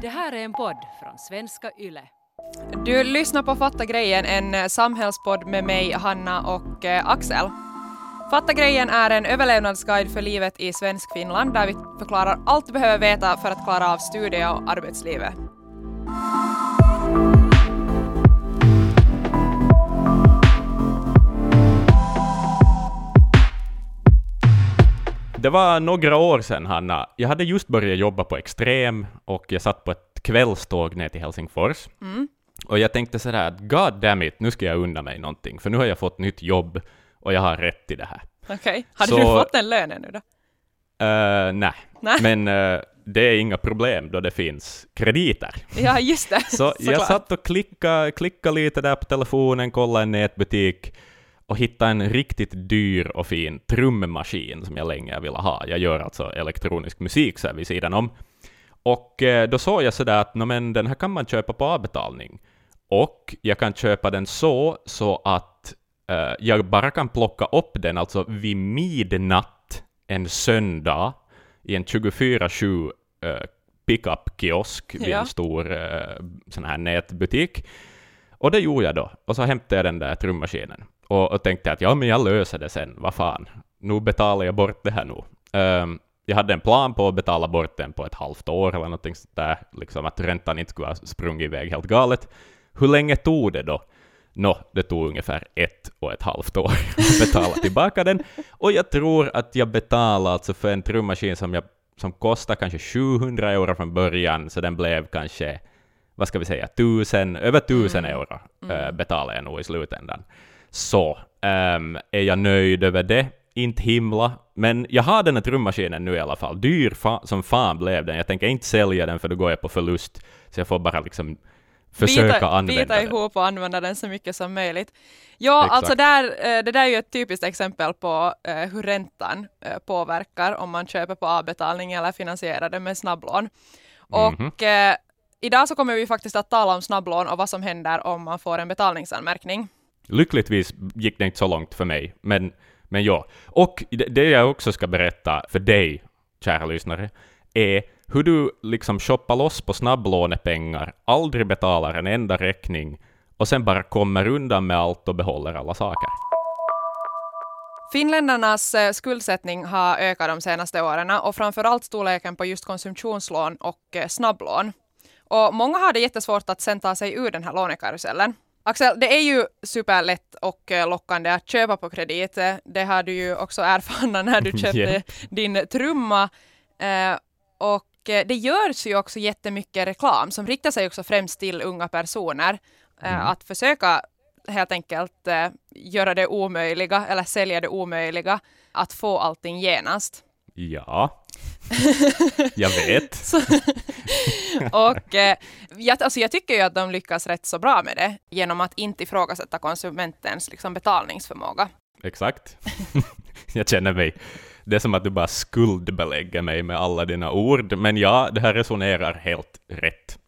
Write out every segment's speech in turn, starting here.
Det här är en podd från svenska YLE. Du lyssnar på Fatta grejen, en eh, samhällspodd med mig, Hanna och eh, Axel. Fatta grejen är en överlevnadsguide för livet i svensk Finland där vi förklarar allt du behöver veta för att klara av studie och arbetslivet. Det var några år sedan, Hanna. Jag hade just börjat jobba på Extrem och jag satt på ett kvällståg ner till Helsingfors. Mm. Och jag tänkte sådär att god damn it, nu ska jag unna mig någonting, för nu har jag fått nytt jobb och jag har rätt till det här. Okej, hade Så- du fått den lönen nu då? Uh, nej, Nej. men eh, det är inga problem då det finns krediter. Ja, just det. Så jag Såklart. satt och klickade, klickade lite där på telefonen, kollade en nätbutik och hittade en riktigt dyr och fin trummaskin som jag länge ville ha. Jag gör alltså elektronisk musik så här vid sidan om. Och eh, då såg jag sådär att "Nå, men den här kan man köpa på avbetalning. Och jag kan köpa den så, så att eh, jag bara kan plocka upp den alltså vid midnatt en söndag i en 24-7 eh, pickup-kiosk vid Ja. en stor eh, sån här nätbutik. Och det gjorde jag då. Och så hämtade jag den där trummaskinen. Och, och tänkte att ja, men jag löser det sen, vad fan. Nu betalar jag bort det här nu. Ehm, jag hade en plan på att betala bort den på ett halvt år eller någonting sånt där, liksom att räntan inte skulle ha sprungit iväg helt galet. Hur länge tog det då? Nå, det tog ungefär ett och ett halvt år att betala tillbaka den. Och jag tror att jag betalade alltså för en trummaskin som, jag, som kostade kanske 700 euro från början, så den blev kanske, vad ska vi säga, tusen, över tusen euro äh, betalade jag nog i slutändan. Så, ehm, är jag nöjd över det? Inte himla, men jag har den här trummaskinen nu i alla fall. Dyr fa- som fan blev den. Jag tänker inte sälja den för då går jag på förlust, så jag får bara liksom försöka bita, använda bita den. ihop och använda den så mycket som möjligt. Ja, Exakt. alltså där, eh, det där är ju ett typiskt exempel på eh, hur räntan eh, påverkar om man köper på avbetalning eller finansierar det med snabblån. Och eh, idag så kommer vi faktiskt att tala om snabblån och vad som händer om man får en betalningsanmärkning. Lyckligtvis gick det inte så långt för mig, men, men ja. Och det, jag också ska berätta för dig, kära lyssnare, är hur du liksom shoppar loss på snabblånepengar, aldrig betalar en enda räkning och sen bara kommer undan med allt och behåller alla saker. Finländarnas eh, skuldsättning har ökat de senaste åren och framförallt storleken på just konsumtionslån och eh, snabblån. Och många har det jättesvårt att sen ta sig ur den här lånekarusellen. Axel, det är ju superlätt och eh, lockande att köpa på kredit. Det har du ju också erfarenhet när du köpte Ja. din trumma. Eh, Och eh, det görs ju också jättemycket reklam som riktar sig också främst till unga personer. eh, Mm. Att försöka helt enkelt eh, göra det omöjliga eller sälja det omöjliga att få allting genast. Ja, jag vet. Så, och eh, jag, alltså jag tycker ju att de lyckas rätt så bra med det genom att inte ifrågasätta konsumentens liksom, betalningsförmåga. Exakt. jag känner mig... Det är som att du bara skuldbelägger mig med alla dina ord, men ja, det här resonerar helt rätt.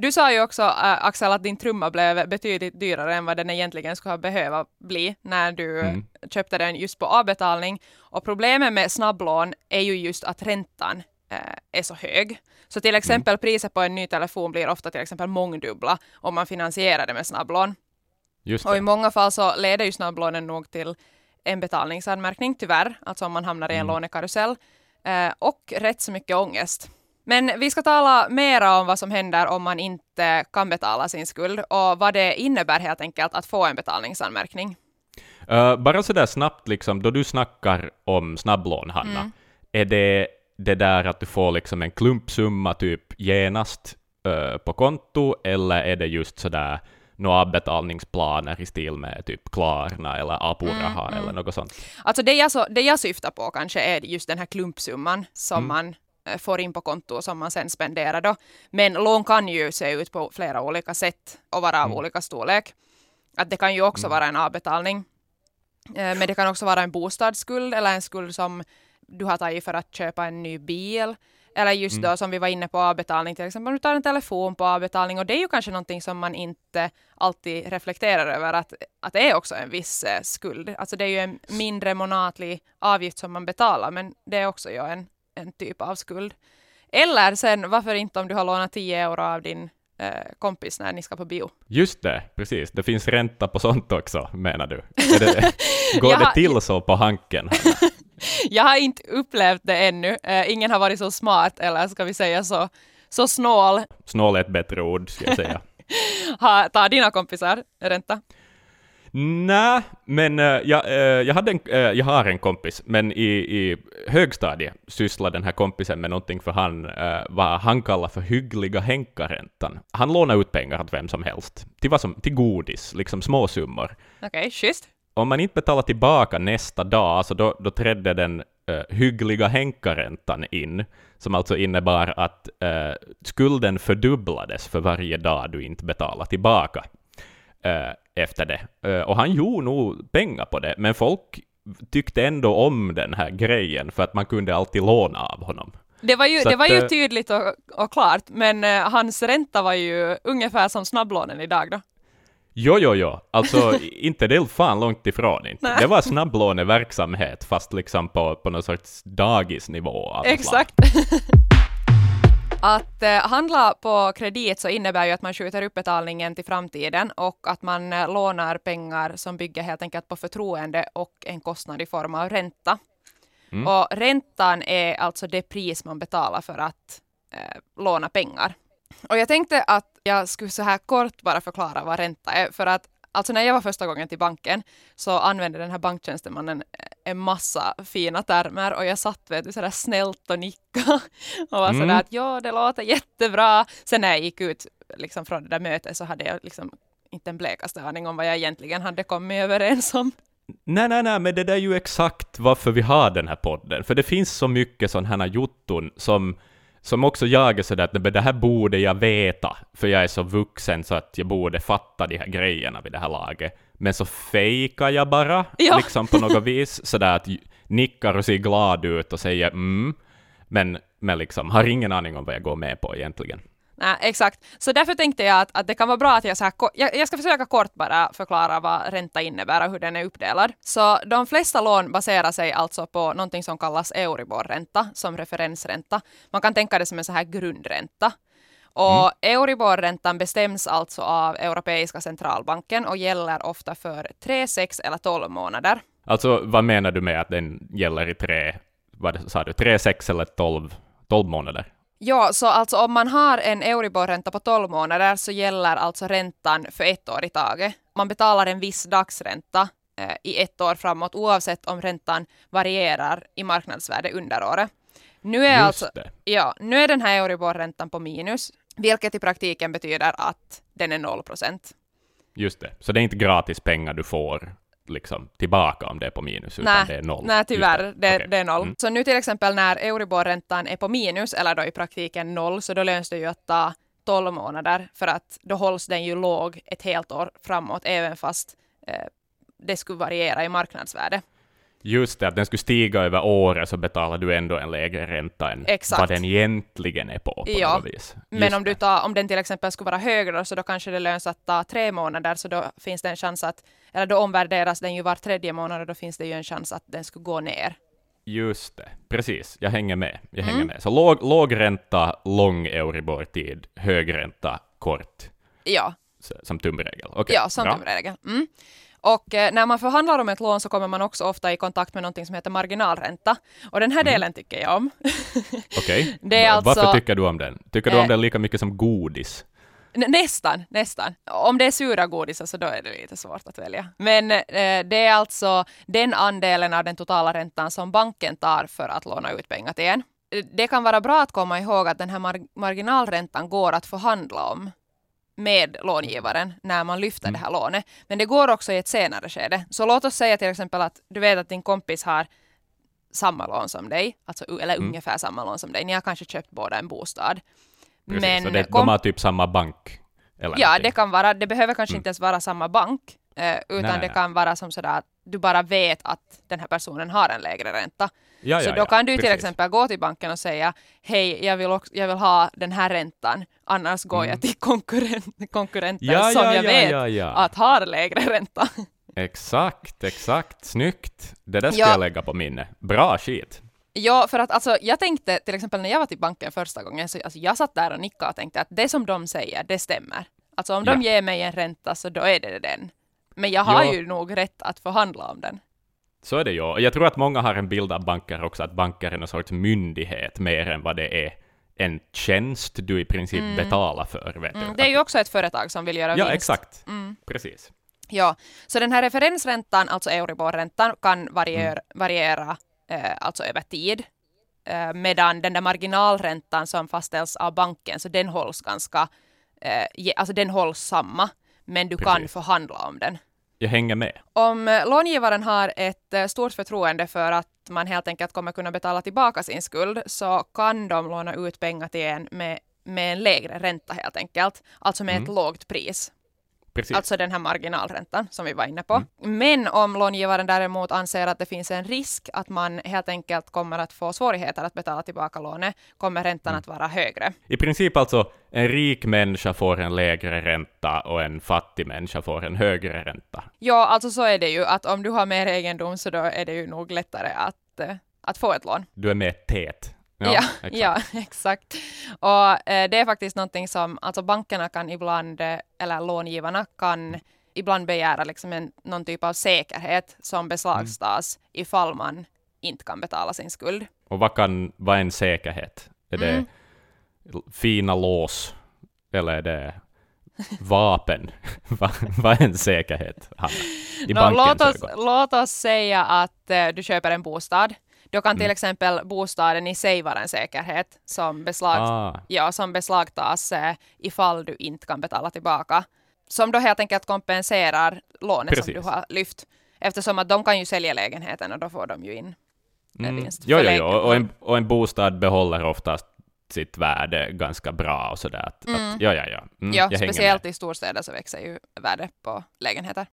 Du sa ju också äh, Axel att din trumma blev betydligt dyrare än vad den egentligen skulle ha behöva bli när du Mm. köpte den just på avbetalning. Och problemet med snabblån är ju just att räntan eh, är så hög. Så till exempel priset på en ny telefon blir ofta till exempel mångdubbla om man finansierar det med snabblån. Just Och i det. många fall så leder ju snabblånen nog till en betalningsanmärkning, tyvärr, alltså om man hamnar i en Mm. lånekarusell, eh, och rätt så mycket ångest. Men vi ska tala mera om vad som händer om man inte kan betala sin skuld och vad det innebär helt enkelt att få en betalningsanmärkning. Uh, bara sådär snabbt, liksom, då du snackar om snabblån, Hanna, Mm. är det det där att du får liksom en klumpsumma typ genast eh, på konto, eller är det just sådär några avbetalningsplaner i stil med typ Klarna eller Apuraha Mm, eller något sånt? Alltså det jag, så, det jag syftar på kanske är just den här klumpsumman som Mm. man får in på konto som man sen spenderar då. Men lån kan ju se ut på flera olika sätt och vara av Mm. olika storlek. Att det kan ju också Mm. vara en avbetalning. Eh, Men det kan också vara en bostadsskuld eller en skuld som du har tagit för att köpa en ny bil. Eller just Mm. då som vi var inne på avbetalning, till exempel om du tar en telefon på avbetalning och det är ju kanske någonting som man inte alltid reflekterar över att, att det är också en viss eh, skuld. Alltså det är ju en mindre månatlig avgift som man betalar men det är också ju en, en typ av skuld. Eller sen, varför inte om du har lånat 10 euro av din eh, kompis när ni ska på bio? Just det, precis. Det finns ränta på sånt också, menar du? Det, går det till så på Hanken? Jag har inte upplevt det ännu. Eh, ingen har varit så smart, eller ska vi säga så, så snål. Snål är ett bättre ord, ska jag säga. Ha, tar dina kompisar ränta? Nej, men eh, jag, eh, jag, hade en, eh, jag har en kompis, men i, i högstadiet sysslade den här kompisen med någonting för han, vad han kallar för hyggliga hänkaräntan. Han lånade ut pengar åt vem som helst, till, vad som, till godis, liksom små summor. Okej, schysst. Om man inte betalar tillbaka nästa dag, alltså då, då trädde den hyggliga hänkaräntan in, som alltså innebar att skulden fördubblades för varje dag du inte betalar tillbaka efter det. Eh, och han gjorde nog pengar på det, men folk tyckte ändå om den här grejen för att man kunde alltid låna av honom. Det var ju, det var ju eh, tydligt och, och klart, men eh, hans ränta var ju ungefär som snabblånen idag då. Jo, jo, jo, alltså inte det fan långt ifrån inte. Det var snabblåneverksamhet, fast liksom på, på någon sorts dagisnivå. Exakt. Att eh, handla på kredit så innebär ju att man skjuter upp betalningen till framtiden och att man eh, lånar pengar som bygger helt enkelt på förtroende och en kostnad i form av ränta. Mm. Och räntan är alltså det pris man betalar för att eh, låna pengar. Och jag tänkte att jag skulle så här kort bara förklara vad ränta är, för att alltså när jag var första gången till banken så använde den här banktjänstemannen en massa fina termer och jag satt vet du, sådär snällt och nicka och var Mm. sådär att ja, det låter jättebra. Sen när jag gick ut liksom från det där mötet så hade jag liksom inte en blekaste aning om vad jag egentligen hade kommit överens om. Nej, nej, nej, men det där är ju exakt varför vi har den här podden. För det finns så mycket sådana här jotton som, som också jag är sådär att "Nej, men det här borde jag veta, för jag är så vuxen så att jag borde fatta de här grejerna vid det här laget. Men så fejkar jag bara, Ja. liksom på något vis, sådär att nickar och ser glad ut och säger mm, men, men liksom har ingen aning om vad jag går med på egentligen. Nej, exakt. Så därför tänkte jag att, att det kan vara bra att jag så här, jag ska försöka kort bara förklara vad ränta innebär och hur den är uppdelad. Så de flesta lån baserar sig alltså på någonting som kallas Euribor-ränta som referensränta. Man kan tänka det som en så här grundränta. Och Euribor-räntan bestäms alltså av Europeiska centralbanken och gäller ofta för 3, 6 eller 12 månader. Alltså, vad menar du med att den gäller i tre, vad sa du, tre, sex eller tolv, tolv månader? Ja, så alltså om man har en Euribor-ränta på 12 månader så gäller alltså räntan för ett år i taget. Man betalar en viss dagsränta eh, i ett år framåt oavsett om räntan varierar i marknadsvärde under året. Nu är, Just alltså, det. ja, nu är den här Euribor-räntan på minus, vilket i praktiken betyder att den är 0 procent. Just det. Så det är inte gratis pengar du får liksom tillbaka om det är på minus, utan Nej, det är noll. Nej, tyvärr. Det, Okej. det är noll. Mm. Så nu till exempel när Euribor-räntan är på minus, eller då i praktiken noll, så då löns det ju att ta 12 månader, för att då hålls den ju låg ett helt år framåt, även fast eh, det skulle variera i marknadsvärde. Just det, att den skulle stiga över året så betalar du ändå en lägre ränta än Exakt. vad den egentligen är på, på Ja, något vis. Men om, du tar, om den till exempel skulle vara högre, så då kanske det löns att ta tre månader, så då finns det en chans att, eller då omvärderas den ju var tredje månad, och då finns det ju en chans att den skulle gå ner. Just det, precis. Jag hänger med. Jag Mm. hänger med. Så låg, låg ränta, lång Euribor-tid, hög ränta, kort, Ja, som tumregel. Okej, Ja, som bra. tumregel. Mm. Och eh, när man förhandlar om ett lån så kommer man också ofta i kontakt med någonting som heter marginalränta. Och den här Mm. delen tycker jag om. Okej. Är Va- Varför alltså- tycker du om den? Tycker du Eh, om den lika mycket som godis? Nä- Nästan, nästan. Om det är sura godisar så då är det lite svårt att välja. Men eh, det är alltså den andelen av den totala räntan som banken tar för att låna ut pengar till en. Eh, Det kan vara bra att komma ihåg att den här mar- marginalräntan går att förhandla om med långivaren när man lyfter det här lånet. Men det går också i ett senare skede. Så låt oss säga till exempel att du vet att din kompis har samma lån som dig, alltså, eller ungefär samma lån som dig. Ni har kanske köpt båda en bostad. Precis, Men så det, de har typ samma bank? Ja, någonting. det kan vara, det behöver kanske Mm. inte ens vara samma bank, utan Nej, det nej. kan vara som sådär att du bara vet att den här personen har en lägre ränta. Ja, så ja, då ja, kan du till precis. exempel gå till banken och säga hej, jag vill, också, jag vill ha den här räntan, annars går jag till konkurrent, konkurrenter Mm. Ja, som ja, jag ja, vet att har lägre ränta. Exakt, exakt. Snyggt. Det där ska Ja. jag lägga på minne. Bra skit. Ja, för att alltså, jag tänkte till exempel när jag var till banken första gången, så alltså, jag satt där och nickade och tänkte att det som de säger, det stämmer. Alltså om de ger mig en ränta så då är det den. Men jag har Ja. ju nog rätt att förhandla om den. Så är det ju. Jag tror att många har en bild av banker också, att banker är någon sorts myndighet mer än vad det är en tjänst du i princip betalar för. Vet Mm, du. det är ju också ett företag som vill göra ja, vinst. exakt. Mm. Precis. Ja, så den här referensräntan, alltså Euribor-räntan, kan variera, Mm. variera eh, alltså över tid. Eh, medan den där marginalräntan som fastställs av banken, så den hålls ganska, eh, alltså den hålls samma, men du kan Precis. förhandla om den. Jag hänger med. Om eh, långivaren har ett eh, stort förtroende för att man helt enkelt kommer kunna betala tillbaka sin skuld, så kan de låna ut pengar till en med, med en lägre ränta helt enkelt, alltså med ett Mm. lågt pris. Precis. Alltså den här marginalräntan som vi var inne på. Men om långivaren däremot anser att det finns en risk att man helt enkelt kommer att få svårigheter att betala tillbaka lånet, kommer räntan att vara högre. I princip alltså, en rik människa får en lägre ränta och en fattig människa får en högre ränta. Ja, alltså så är det ju att om du har mer egendom så då är det ju nog lättare att, eh, att få ett lån. Du är mer tät. Ja, exakt. ja, exakt. Och eh, det är faktiskt någonting som, alltså bankerna kan ibland, eh, eller långivarna kan ibland begära liksom en, någon typ av säkerhet som beslagstas ifall man inte kan betala sin skuld. Och vad kan vara en säkerhet? Är det Mm. fina lås? Eller är det vapen? vad, är en säkerhet, Hanna? I bankens låt, oss, ögon? låt oss säga att eh, du köper en bostad. Då kan till Mm. exempel bostaden i sig vara en säkerhet som, beslag, Ah, ja, som beslagtas eh, ifall du inte kan betala tillbaka. Som då helt enkelt kompenserar lånet som Precis. du har lyft. Eftersom att de kan ju sälja lägenheten och då får de ju in mm. vinst. Jo, jo, jo. Och, en, och en bostad behåller oftast sitt värde ganska bra och sådär. Att, Mm. att, ja, ja, ja. Mm, ja, speciellt med. i storstäder så växer ju värdet på lägenheter.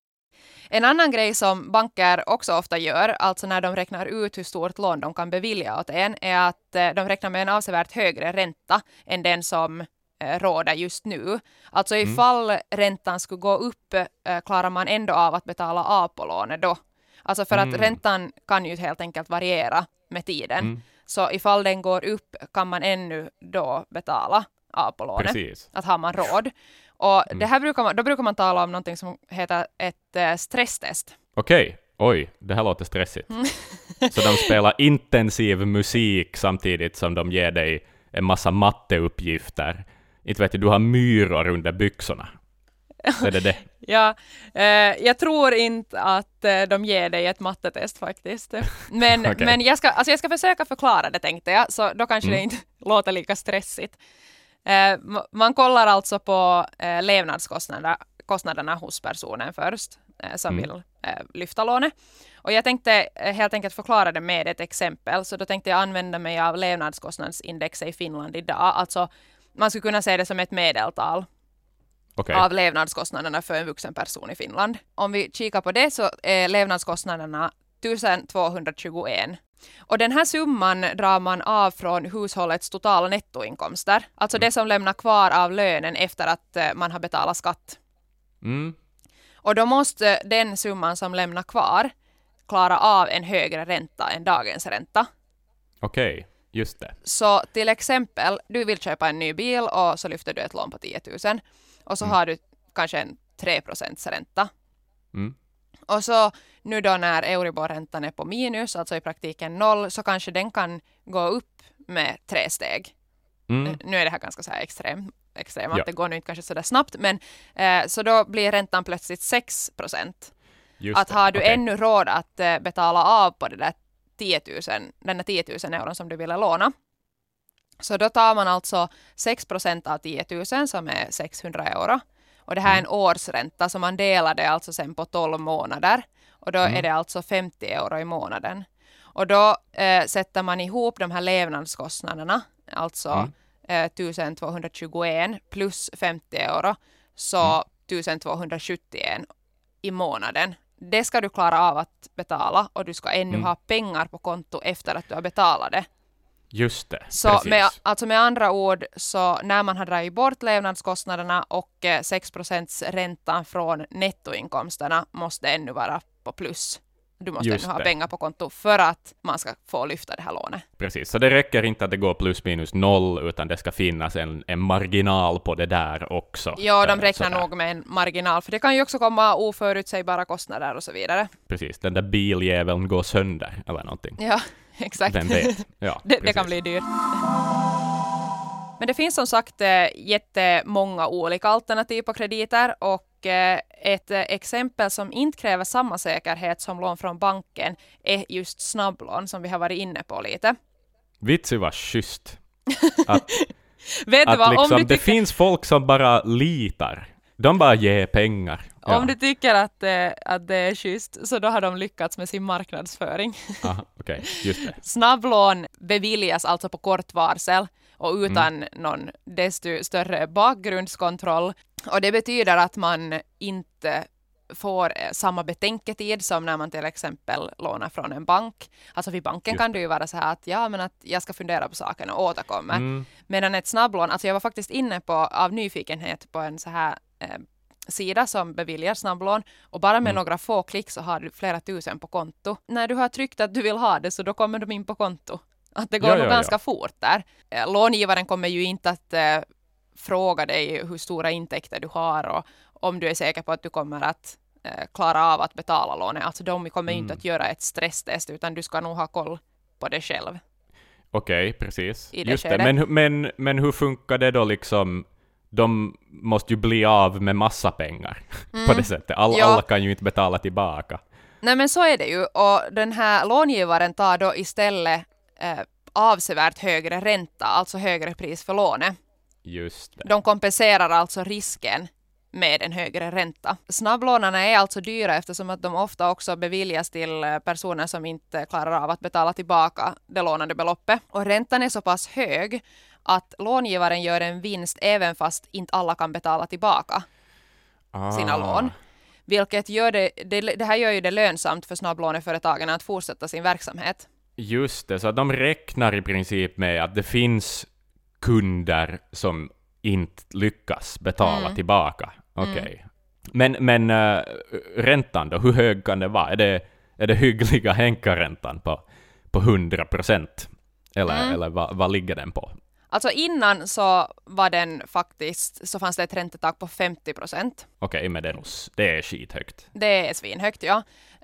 En annan grej som banker också ofta gör, alltså när de räknar ut hur stort lån de kan bevilja åt en, är att eh, de räknar med en avsevärt högre ränta än den som eh, råder just nu. Alltså Mm. ifall räntan skulle gå upp eh, klarar man ändå av att betala av på lånet då. Alltså för Mm. att räntan kan ju helt enkelt variera med tiden. Mm, Så ifall den går upp kan man ännu då betala av på lånet precis. att har man råd. Och Mm. det här brukar man, då brukar man tala om någonting som heter ett eh, stresstest. Okej, oj, det här låter stressigt. Mm. Så de spelar intensiv musik samtidigt som de ger dig en massa matteuppgifter. Inte vet jag, du har myror under byxorna. Är det det? Ja, eh, jag tror inte att eh, de ger dig ett mattetest faktiskt. Men, Okej. men jag, ska, alltså jag ska försöka förklara det tänkte jag, så då kanske det Mm. inte låter lika stressigt. Eh, man kollar alltså på eh, levnadskostnaderna kostnaderna hos personen först eh, som Mm. vill eh, lyfta lånet. Och jag tänkte eh, helt enkelt förklara det med ett exempel, så då tänkte jag använda mig av levnadskostnadsindexet i Finland idag. Alltså man skulle kunna se det som ett medeltal Okej. av levnadskostnaderna för en vuxen person i Finland. Om vi kikar på det så är levnadskostnaderna 1221. Och den här summan drar man av från hushållets totala nettoinkomster. Alltså det som lämnar kvar av lönen efter att eh, man har betalat skatt. Mm. Och då måste den summan som lämnar kvar klara av en högre ränta än dagens ränta. Okej, just det. Så till exempel, du vill köpa en ny bil och så lyfter du ett lån på 10 000 och så har du kanske en 3 ränta. Mm. Och så nu då när Euribor-räntan är på minus, alltså i praktiken noll, så kanske den kan gå upp med tre steg. Mm. Nu är det här ganska så här extrem, extremt, Ja. det går nu inte kanske så där snabbt, men eh, så då blir räntan plötsligt 6 Just Att det. har du Okej. ännu råd att eh, betala av på det där 10 000, den där 10 000 euron som du ville låna, så då tar man alltså 6% av 10 000 som är 600 euro. Och det här är en årsränta så man delar det alltså sen på 12 månader. Och då är det alltså 50 euro i månaden. Och då eh, sätter man ihop de här levnadskostnaderna, alltså Mm. eh, 1221 plus 50 euro, så 1271 i månaden. Det ska du klara av att betala och du ska ännu Mm. ha pengar på konto efter att du har betalat det. Just det, Så precis. med, alltså med andra ord, så när man har dragit bort levnadskostnaderna och eh, 6% räntan från nettoinkomsterna måste ännu vara på plus. du måste Just ännu ha det. pengar på konto för att man ska få lyfta det här lånet. Precis, så det räcker inte att det går plus minus noll, utan det ska finnas en, en marginal på det där också. Ja, de Eh, räknar sådär. nog med en marginal, för det kan ju också komma oförutsägbara kostnader och så vidare. Precis, den där biljäveln går sönder, eller någonting. Ja, exakt. Vem vet? Ja, det, det kan bli dyrt. Men det finns som sagt eh, jättemånga olika alternativ på krediter och eh, ett eh, exempel som inte kräver samma säkerhet som lån från banken är just snabblån som vi har varit inne på lite. Vitsi var schysst. Att, att vad, liksom, om, du det tycker, finns folk som bara litar. De bara ger pengar. Ja. om du tycker att, eh, att det är schysst så då har de lyckats med sin marknadsföring. Aha, Okej, just det. Snabblån beviljas alltså på kort varsel och utan Mm. någon desto större bakgrundskontroll. Och det betyder att man inte får eh, samma betänketid som när man till exempel lånar från en bank. Alltså vid banken Just kan det ju vara så här att ja, men att jag ska fundera på saken och återkomma. Mm, Medan ett snabblån, alltså jag var faktiskt inne på av nyfikenhet på en så här eh, sida som beviljar snabblån och bara med Mm. några få klick så har du flera tusen på konto. När du har tryckt att du vill ha det så då kommer de in på konto. Att det går Ja, nog ja, ja. ganska fort där. Eh, Långivaren kommer ju inte att eh, fråga dig hur stora intäkter du har och om du är säker på att du kommer att eh, klara av att betala lånet. Alltså de kommer ju inte Mm. att göra ett stresstest utan du ska nog ha koll på det själv. Okej, precis. I det Just det. Men, men, men hur funkar det då liksom? De måste ju bli av med massa pengar på det sättet. All, Mm. Ja. Alla kan ju inte betala tillbaka. Nej men så är det ju och den här långivaren tar då istället eh, avsevärt högre ränta, alltså högre pris för lånet. Just det. De kompenserar alltså risken med en högre ränta. Snabblånarna är alltså dyra eftersom att de ofta också beviljas till eh, personer som inte klarar av att betala tillbaka det lånade beloppet. Och räntan är så pass hög att långivaren gör en vinst även fast inte alla kan betala tillbaka sina Ah, lån. Vilket gör det, det, det här gör ju det lönsamt för snabblåneföretagen att fortsätta sin verksamhet. Just det, så att de räknar i princip med att det finns kunder som inte lyckas betala Mm. tillbaka. Okej. Men, men äh, räntan då, hur hög kan det vara? Är det, är det hyggliga Henka-räntan på, på 100 procent? Eller, Mm. eller vad, vad ligger den på? Alltså innan så var den faktiskt, så fanns det ett räntetak på 50 procent. Okej, men det är, nog s- det är skithögt. Det är svinhögt ja.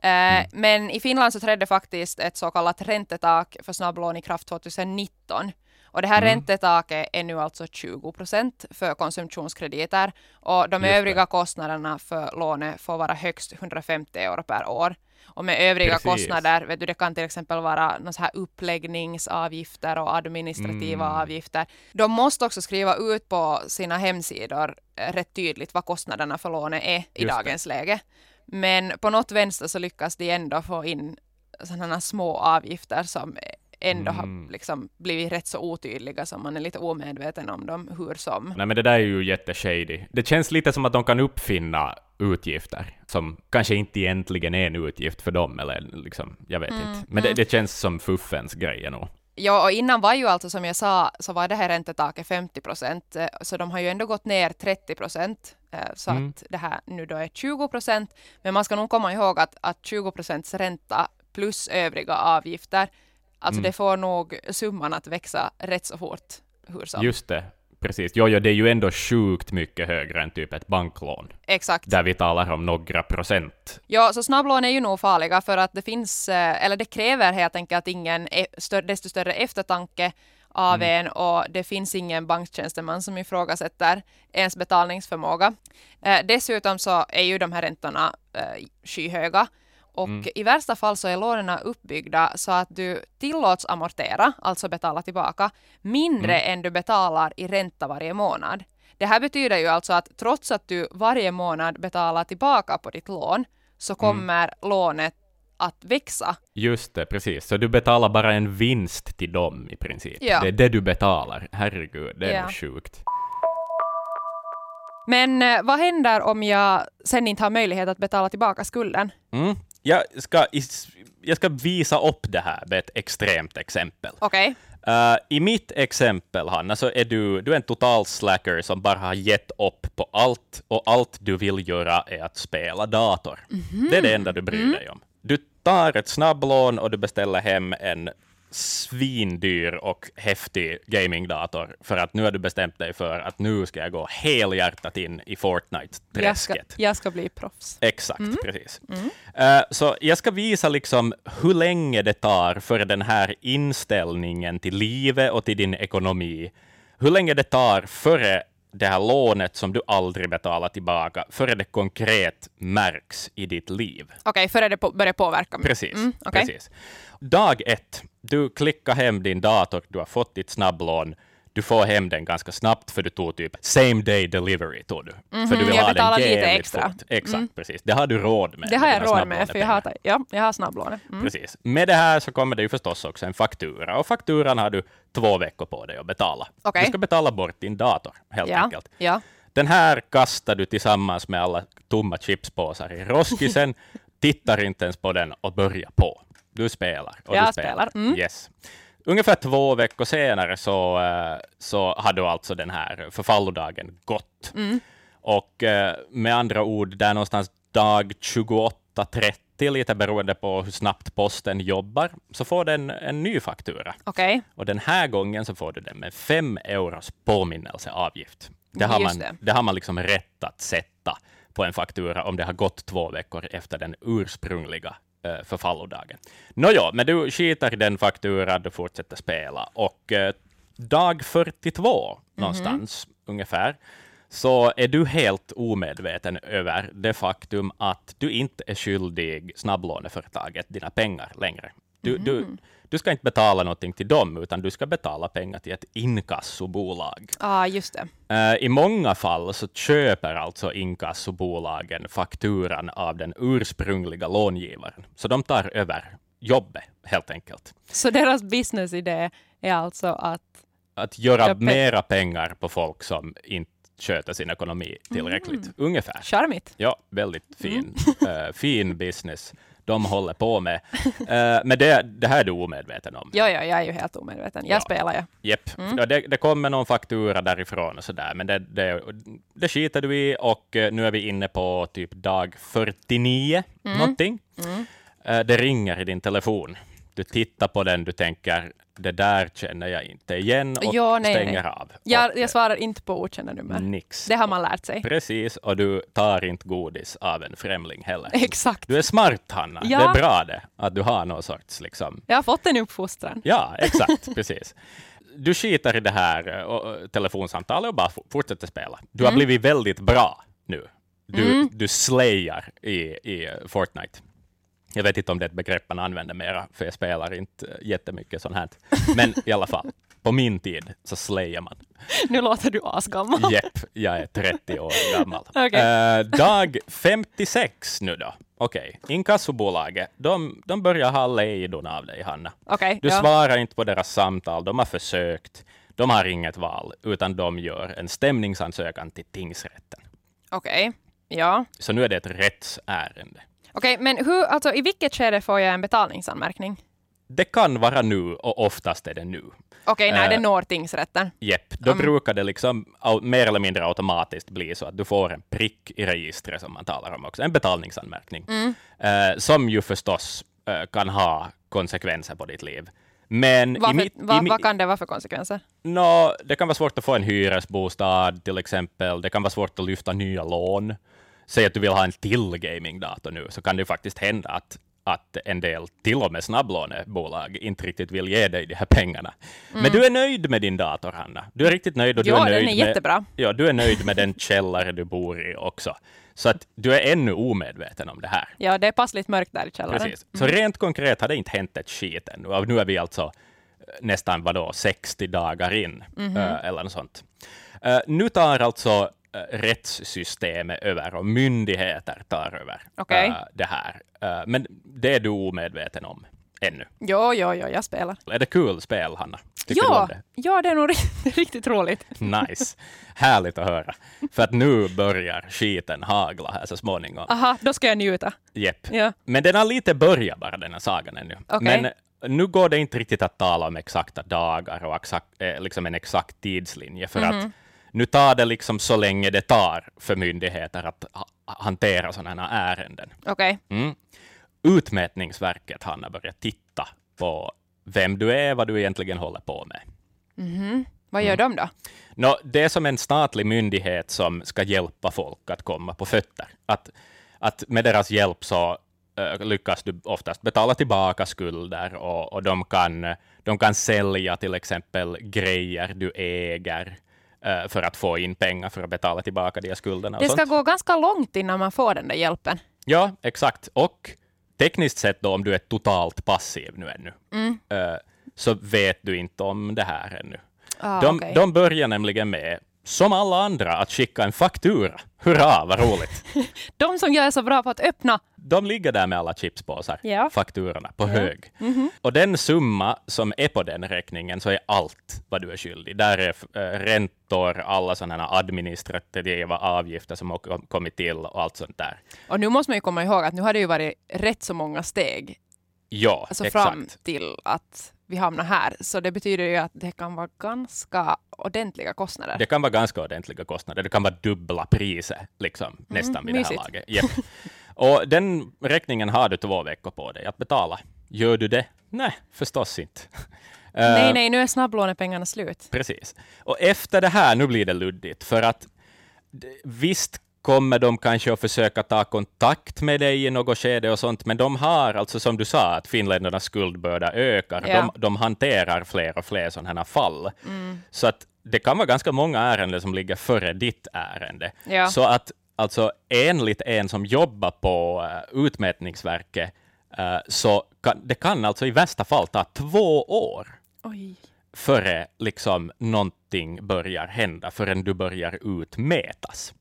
Eh, Men i Finland så trädde faktiskt ett så kallat räntetak för snabblån i kraft 2019. Och det här Mm. räntetaket är nu alltså 20 procent för konsumtionskrediter och de Just det. övriga kostnaderna för lånet får vara högst 150 euro per år. Och med övriga Precis. kostnader, vet du, det kan till exempel vara någon här uppläggningsavgifter och administrativa Mm. avgifter. De måste också skriva ut på sina hemsidor eh, rätt tydligt vad kostnaderna för lånet är i Just det. dagens läge. Men på något vänster så lyckas de ändå få in sådana små avgifter som ändå Mm. har liksom blivit rätt så otydliga som man är lite omedveten om dem hur som. Nej men det där är ju jätteshady. Det känns lite som att de kan uppfinna utgifter som kanske inte egentligen är en utgift för dem, eller liksom, jag vet Mm, inte. Men det, det känns som fuffens grej nog. Ja, och innan var ju alltså som jag sa så var det här räntetaket 50 procent, eh, så de har ju ändå gått ner 30 procent, eh, så Mm. att det här nu då är 20 procent. Men man ska nog komma ihåg att, att 20 procents ränta plus övriga avgifter, alltså Mm. det får nog summan att växa rätt så fort. Hur som. Just det, precis. Jo, jo, det är ju ändå sjukt mycket högre än typ ett banklån, Exakt. där vi talar om några procent. Ja, så snabblån är ju nog farliga för att det finns, eh, eller det kräver helt enkelt ingen e- desto större eftertanke av en och det finns ingen banktjänsteman som ifrågasätter ens betalningsförmåga. Eh, dessutom så är ju de här räntorna eh, skyhöga och Mm. i värsta fall så är lånen uppbyggda så att du tillåts amortera, alltså betala tillbaka, mindre än du betalar i ränta varje månad. Det här betyder ju alltså att trots att du varje månad betalar tillbaka på ditt lån så kommer lånet att växa. Just det, precis. Så du betalar bara en vinst till dem i princip. Ja. Det är det du betalar. Herregud, det är Ja. sjukt. Men eh, vad händer om jag sen inte har möjlighet att betala tillbaka skulden? Mm. Jag, ska, jag ska visa upp det här med ett extremt exempel. Okej. Uh, I mitt exempel, Hanna, så är du, du är en total slacker som bara har gett upp på allt och allt du vill göra är att spela dator. Det är det enda du bryr dig om. Du tar ett snabblån och du beställer hem en svindyr och häftig gamingdator för att nu har du bestämt dig för att nu ska jag gå helhjärtat in i Jag Fortnite-träsket. jag ska bli proffs. Exakt, precis. Eh, så jag ska visa liksom hur länge det tar för den här inställningen till livet och till din ekonomi, hur länge det tar före det här lånet som du aldrig betalar tillbaka, före det konkret märks i ditt liv. Okej, före det på, börjar påverka mig. Precis. Mm, okej. precis. Dag ett, du klickar hem din dator, du har fått ditt snabblån, du får hem den ganska snabbt, för du tog typ same day delivery. Tog du. för du vill jag ha den lite extra. fort. Exakt, precis. Det har du råd med. Det har jag råd med, för jag har, ja, jag har snabblånet. Mm. Precis. Med det här så kommer det ju förstås också en faktura, och fakturan har du två veckor på dig att betala. Okej. Du ska betala bort din dator, helt Ja, enkelt. ja. Den här kastar du tillsammans med alla tomma chipspåsar i roskisen, tittar inte ens på den och börjar på. Du spelar. Och Jag du spelar. spelar, mm. Yes. Ungefär två veckor senare så, eh, så hade du alltså den här förfallodagen gått. Mm. Och eh, med andra ord, där någonstans dag 28.30, lite beroende på hur snabbt posten jobbar, så får den en ny faktura. Okej, Och den här gången så får du den med fem euros påminnelseavgift. Det har, Just man, det. det. har man liksom rätt att sätta på en faktura om det har gått två veckor efter den ursprungliga eh, förfallodagen. Nåja, men du skitar i den fakturan, du fortsätter spela och eh, dag 42 någonstans ungefär så är du helt omedveten över det faktum att du inte är skyldig snabblåneföretaget dina pengar längre. Du, du, du ska inte betala någonting till dem, utan du ska betala pengar till ett inkassobolag. ah, just det. Eh, I många fall så köper alltså inkassobolagen fakturan av den ursprungliga långivaren, så de tar över jobbet helt enkelt. Så deras businessidé är alltså att... Att göra pe- mera pengar på folk som inte sköter sin ekonomi tillräckligt, Mm. ungefär. Charmigt. Ja, väldigt fin, eh, fin business de håller på med. Eh, men det, det här är du omedveten om. Ja, ja, jag är ju helt omedveten. Jag Ja. spelar ju. Japp. Ja, det, det kommer någon faktura därifrån och sådär, men det, det, det skiter du i och eh, nu är vi inne på typ dag 49 någonting. Eh, Det ringer i din telefon. Du tittar på den, du tänker det där känner jag inte igen och Ja, nej, stänger nej. av. Jag, jag svarar inte på okända nummer. eh, Nix. Det har man lärt sig. Precis, och du tar inte godis av en främling heller. Exakt. Du är smart, Hanna. Ja. Det är bra det, att du har någon sorts liksom... Jag har fått en uppfostran. Ja, exakt, precis. Du skiter i det här eh, och, och, telefonsamtalet och bara fortsätter spela. Du har blivit väldigt bra nu. Du, du slayar i, i eh, Fortnite. Jag vet inte om det är ett begrepp man använder mera, för jag spelar inte eh, jättemycket sånt här. Men i alla fall, på min tid så slayar man. Nu låter du asgammal. Jepp, jag är 30 år gammal. Okej. Eh, dag 56 nu då. Okej, inkassobolaget, de, de börjar ha lejdon av dig, Hanna. Okej, Du ja. svarar inte på deras samtal, de har försökt, de har inget val, utan de gör en stämningsansökan till tingsrätten. Okej. Ja. Så nu är det ett rättsärende. Okej, men hur, alltså, i vilket skede får jag en betalningsanmärkning? Det kan vara nu, och oftast är det nu. Okej, när det Eh, når tingsrätten. Jepp, då Mm. brukar det liksom mer eller mindre automatiskt bli så att du får en prick i registret som man talar om också, en betalningsanmärkning, Mm. eh, som ju förstås eh, kan ha konsekvenser på ditt liv. Men Vad, mitt, för, vad, kan det vara för konsekvenser? Nå, det kan vara svårt att få en hyresbostad till exempel. Det kan vara svårt att lyfta nya lån. Säg att du vill ha en till gamingdator nu, så kan det faktiskt hända att, att en del, till och med snabblånebolag, inte riktigt vill ge dig de här pengarna. Men du är nöjd med din dator, Hanna. Du är riktigt nöjd. Och du Ja, är den nöjd är med, jättebra. Ja, du är nöjd med den källare du bor i också. Så att du är ännu omedveten om det här. Ja, det är passligt mörkt där i källaren. Precis. Så rent konkret har det inte hänt ett skit ännu. Och nu är vi alltså eh, nästan vadå, 60 dagar in, eh, eller något sånt. Eh, nu tar alltså rättssystemet över och myndigheter tar över Okej. eh, det här. Eh, men det är du omedveten om ännu. Jo, jo, jo, jag spelar. Är det kul spel, Hanna? Tycker Ja, det? ja, det är nog riktigt, riktigt roligt. Nice. Härligt att höra. För att nu börjar skiten hagla här så småningom. Aha, då ska jag njuta. Jepp. Ja. Men den har lite börjat bara, den här sagan ännu. Okej. Men nu går det inte riktigt att tala om exakta dagar och exakt, eh, liksom en exakt tidslinje, för Mhm. att nu tar det liksom så länge det tar för myndigheter att ha, hantera sådana här ärenden. Okej. Mm. Utmätningsverket, Hanna, börjat titta på vem du är, vad du egentligen håller på med. Vad gör de då? Nå, det är som en statlig myndighet som ska hjälpa folk att komma på fötter. Att, att med deras hjälp så eh, lyckas du oftast betala tillbaka skulder och, och de, kan, de kan sälja till exempel grejer du äger för att få in pengar för att betala tillbaka de här skulderna. Det ska sånt. gå ganska långt innan man får den där hjälpen. Ja, exakt. Och tekniskt sett då, om du är totalt passiv nu ännu, Mm. eh, så vet du inte om det här ännu. Ah, De, okej. de börjar nämligen med, som alla andra, att skicka en faktura. Hurra, vad roligt! de som jag är så bra på att öppna. De ligger där med alla chipspåsar, Ja. fakturorna, på hög. Och den summa som är på den räkningen så är allt vad du är skyldig. Där är äh, räntor, alla sådana administrativa avgifter som har kom- kommit till och allt sånt där. Och nu måste man ju komma ihåg att nu har det ju varit rätt så många steg Ja, alltså exakt. fram till att vi hamnar här. Så det betyder ju att det kan vara ganska ordentliga kostnader. Det kan vara ganska ordentliga kostnader. Det kan vara dubbla priser liksom, nästan vid det här mysigt. laget. Japp. Och den räkningen har du två veckor på dig att betala. Gör du det? Nej, förstås inte. Eh, Nej, nej, nu är snabblånepengarna slut. Precis. Och efter det här, nu blir det luddigt, för att visst kommer de kanske att försöka ta kontakt med dig i något skede och sånt, men de har, alltså som du sa, att finländarnas skuldbörda ökar. Ja. De, de hanterar fler och fler sådana här fall. Så att det kan vara ganska många ärenden som ligger före ditt ärende. Ja. Så att alltså enligt en som jobbar på uh, Utmätningsverket, eh, så kan, det kan alltså i värsta fall ta två år Oj. före liksom någonting börjar hända, förrän du börjar utmätas.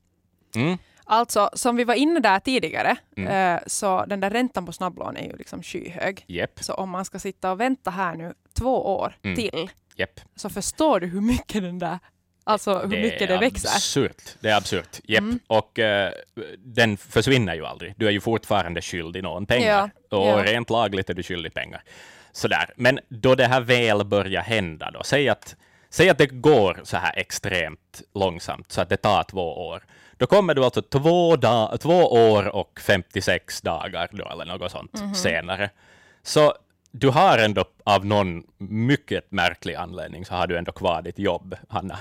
Mm. Alltså, som vi var inne där tidigare, Mm. eh, så den där räntan på snabblån är ju liksom skyhög. Jepp, Så om man ska sitta och vänta här nu två år Mm. till, jepp. så förstår du hur mycket den där, alltså hur mycket det växer. absurt. Det är absurt. Jepp. Mm. Och eh, den försvinner ju aldrig. Du är ju fortfarande skyldig någon pengar. Ja, Och ja. rent lagligt är du skyldig pengar. Sådär. Men då det här väl börjar hända, då, säg att, säg att det går så här extremt långsamt, så att det tar två år. Då kommer du alltså två, da- två år och 56 dagar, då, eller något sånt, Mhm. senare. Så du har ändå av någon mycket märklig anledning så har du ändå kvar ditt jobb, Hanna.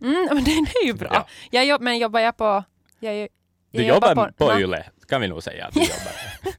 Mm, men det är ju bra. Ja. Jag jobb, men jobbar jag på... Jag, jag Du jobbar på, Nå, Yle, kan vi nog säga att du jobbar.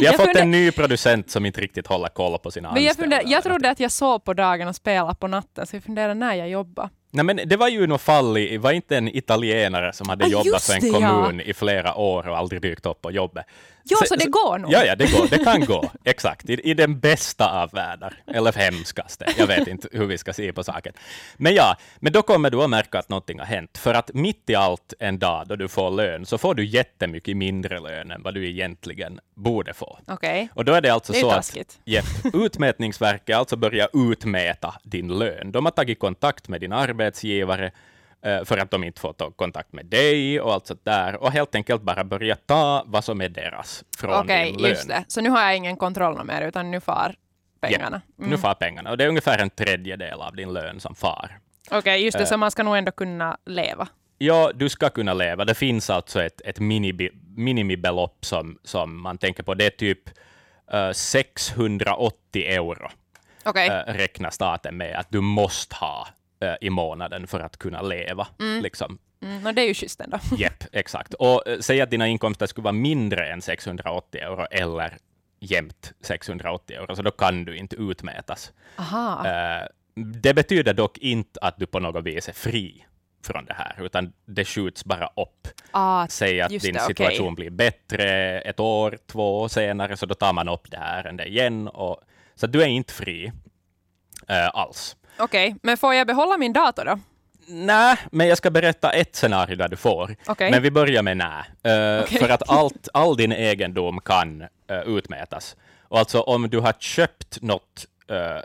Vi har Jag fått funder- en ny producent som inte riktigt håller koll på sina jag, anställda. funder, jag trodde att jag sov på dagen och spelade på natten, så jag funderar när jag jobbar. Nej, men det var ju något fall i, var inte en italienare som hade Ah, jobbat för en det, ja. kommun i flera år och aldrig dykt upp på jobbet. Jo, Så- så, det går nog. Ja, ja, det går. Det kan gå. Exakt. I, I den bästa av världar. Eller hemskaste. Jag vet inte hur vi ska se på saken. Men ja, men då kommer du att märka att någonting har hänt. För att mitt i allt en dag då du får lön, så får du jättemycket mindre lön än vad du egentligen borde få. Okej. Och då är det alltså Det är så att taskigt. Jepp, Utmätningsverket alltså börjar utmäta din lön. De har tagit kontakt med din arbetsgivare för att de inte får ta kontakt med dig och allt sånt där och helt enkelt bara börja ta vad som är deras från Okej, din lön. just det. Så nu har jag ingen kontroll mer, utan nu far pengarna. Mm. Nu far pengarna och det är ungefär en tredjedel av din lön som far. Okej, just det. Eh. Så man ska nog ändå kunna leva. Ja, du ska kunna leva. Det finns alltså ett, ett minimibelopp som, som man tänker på. Det är typ eh, 680 euro. Okej. äh, räknar staten med att du måste ha äh, i månaden för att kunna leva. Liksom. Mm, no, det är ju schysst ändå. Jepp, exakt. Och äh, säg att dina inkomster skulle vara mindre än 680 euro eller jämnt 680 euro, så då kan du inte utmätas. Aha. Äh, det betyder dock inte att du på något vis är fri från det här, utan det skjuts bara upp. Ah, Säg att din det, situation blir bättre ett år, två år senare, så då tar man upp det här ärendet igen. Och, så du är inte fri äh, alls. Okej, men får jag behålla min dator då? Nej, men jag ska berätta ett scenario där du får. Okej. Men vi börjar med nej. Eh, Okej. För att allt, all din egendom kan eh, utmätas. Och alltså om du har köpt något eh,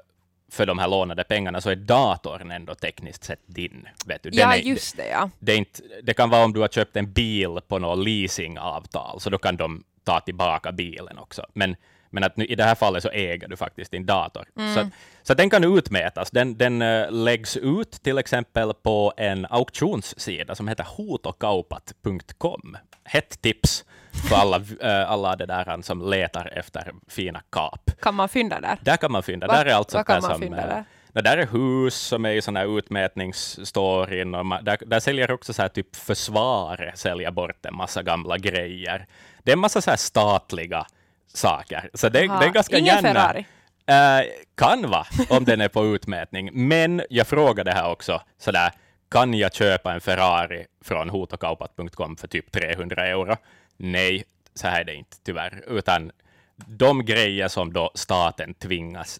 för de här lånade pengarna så är datorn ändå tekniskt sett din. Vet du? Den Ja, är, just det ja. det, är inte, det kan vara om du har köpt en bil på något leasingavtal, så då kan de ta tillbaka bilen också. Men, Men att nu, i det här fallet så äger du faktiskt din dator. Så, så den kan utmätas. Den, den uh, läggs ut till exempel på en auktionssida som heter hotokaupat.com. Hett tips för alla, uh, alla det där som letar efter fina kap. Kan man fynda där? Där kan man fynda. Va- där är vad kan där som, eh, där? nå, där är hus som är i såna här utmätningsstoryn och man, där, där säljer också så här typ försvaret säljer bort en massa gamla grejer. Det är en massa så här statliga saker. Så det, Aha, det är ganska ingen gärna... Ferrari? Eh, kan vara, om den är på utmätning. Men jag frågade här också, sådär, kan jag köpa en Ferrari från hotokaupat.com för typ 300 euro? Nej, så här är det inte tyvärr, utan de grejer som då staten tvingas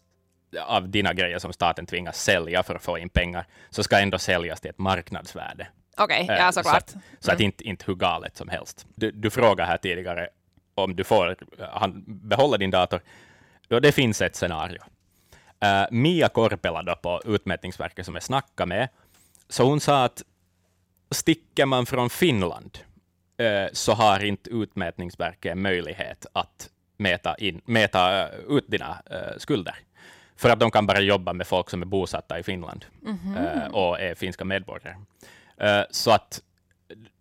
av dina grejer som staten tvingas sälja för att få in pengar, så ska ändå säljas till ett marknadsvärde. Okej, Eh, ja Så såklart. att, så att inte, inte hur galet som helst. Du, du frågade här tidigare om du får han, behålla din dator. Då det finns ett scenario. Eh, Mia Korpela då på Utmätningsverket som jag snackade med, så hon sa att sticker man från Finland eh, så har inte Utmätningsverket möjlighet att mäta, in, mäta eh, ut dina eh, skulder. För att de kan bara jobba med folk som är bosatta i Finland eh, och är finska medborgare. Så att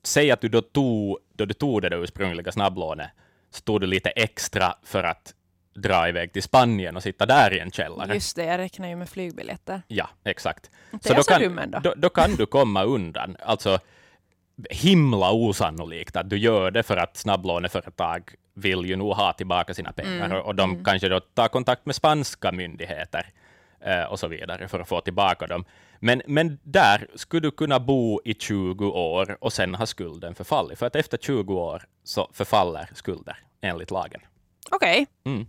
säg att du då tog, då du tog det ursprungliga snabblånet, så tog du lite extra för att dra iväg till Spanien och sitta där i en källare. Just det, jag räknar ju med flygbiljetter. Ja, exakt. Så dum ändå. då, då kan du komma undan. Alltså, himla osannolikt att du gör det för att snabblåneföretag vill ju nog ha tillbaka sina pengar Mm, och de kanske då tar kontakt med spanska myndigheter eh, och så vidare för att få tillbaka dem. Men, men där skulle du kunna bo i 20 år och sen har skulden förfallit, för att efter 20 år så förfaller skulder enligt lagen. Okej. Mm.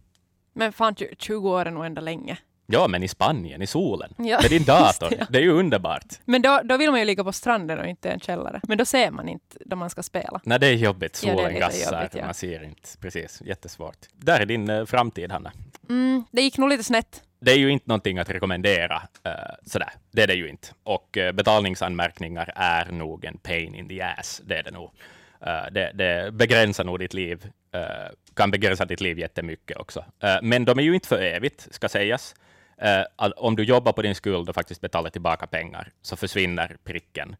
Men fan, 20 år är nog ändå länge. Ja, men i Spanien, i solen, Ja, med din dator, det, ja. det är ju underbart. Men då, då vill man ju ligga på stranden och inte i en källare. Men då ser man inte då man ska spela. Nej, det är jobbigt. Ja, Solen lite gassar, jobbigt, ja. man ser inte. Precis, jättesvårt. Där är din eh, framtid, Hanna. Mm, det gick nog lite snett. Det är ju inte någonting att rekommendera. Uh, sådär. Det är det ju inte. Och uh, betalningsanmärkningar är nog en pain in the ass. Det är det nog. Uh, det, det begränsar nog ditt liv. Uh, kan begränsa ditt liv jättemycket också. Men de är ju inte för evigt, ska sägas. Om du jobbar på din skuld och faktiskt betalar tillbaka pengar, så försvinner pricken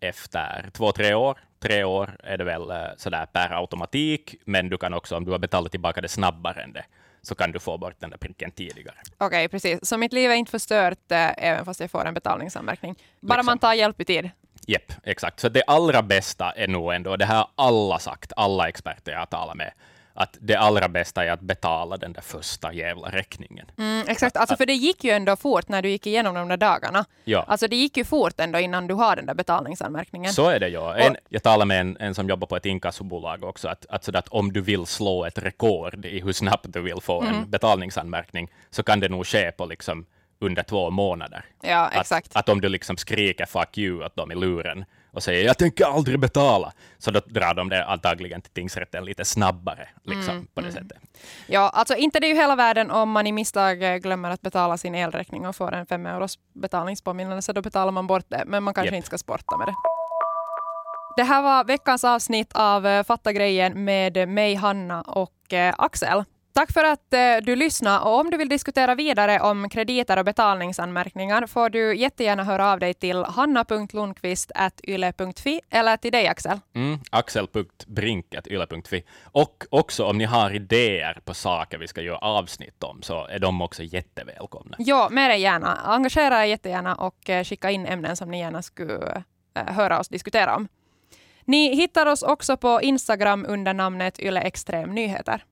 efter två, tre år. Tre år är det väl sådär per automatik, men du kan också, om du har betalat tillbaka det snabbare än det, så kan du få bort den där pricken tidigare. Okej, precis. Så mitt liv är inte förstört eh, även fast jag får en betalningsanmärkning. Bara Liksom. man tar hjälp i tid. Jepp, exakt. Så det allra bästa är nog ändå, och det här har alla sagt, alla experter jag har talat med, att det allra bästa är att betala den där första jävla räkningen. Mm, exakt, alltså för det gick ju ändå fort när du gick igenom de där dagarna. Ja. Alltså det gick ju fort ändå innan du har den där betalningsanmärkningen. Så är det ju. En, jag talade med en, en som jobbar på ett inkassobolag också, att, att, sådär att om du vill slå ett rekord i hur snabbt du vill få Mm. en betalningsanmärkning, så kan det nog ske på liksom under två månader. Ja, exakt. Att, att om du liksom skriker fuck you åt dem i luren och säger jag tänker aldrig betala, så då drar de det antagligen till tingsrätten lite snabbare, liksom, Mm, på det sättet. Ja, alltså inte det är ju hela världen om man i misstag eh, glömmer att betala sin elräkning och får en fem euros betalningspåminnelse, då betalar man bort det, men man kanske Japp. inte ska sporta med det. Det här var veckans avsnitt av eh, Fatta grejen med mig, Hanna och eh, Axel. Tack för att eh, du lyssnade och om du vill diskutera vidare om krediter och betalningsanmärkningar får du jättegärna höra av dig till hanna.lundqvist.yle.fi eller till dig Axel. Mm, axel.brink.yle.fi. Och också om ni har idéer på saker vi ska göra avsnitt om, så är de också jättevälkomna. Ja, med dig gärna. Engagera er jättegärna och eh, skicka in ämnen som ni gärna skulle eh, höra oss diskutera om. Ni hittar oss också på Instagram under namnet Yle Extrem Nyheter.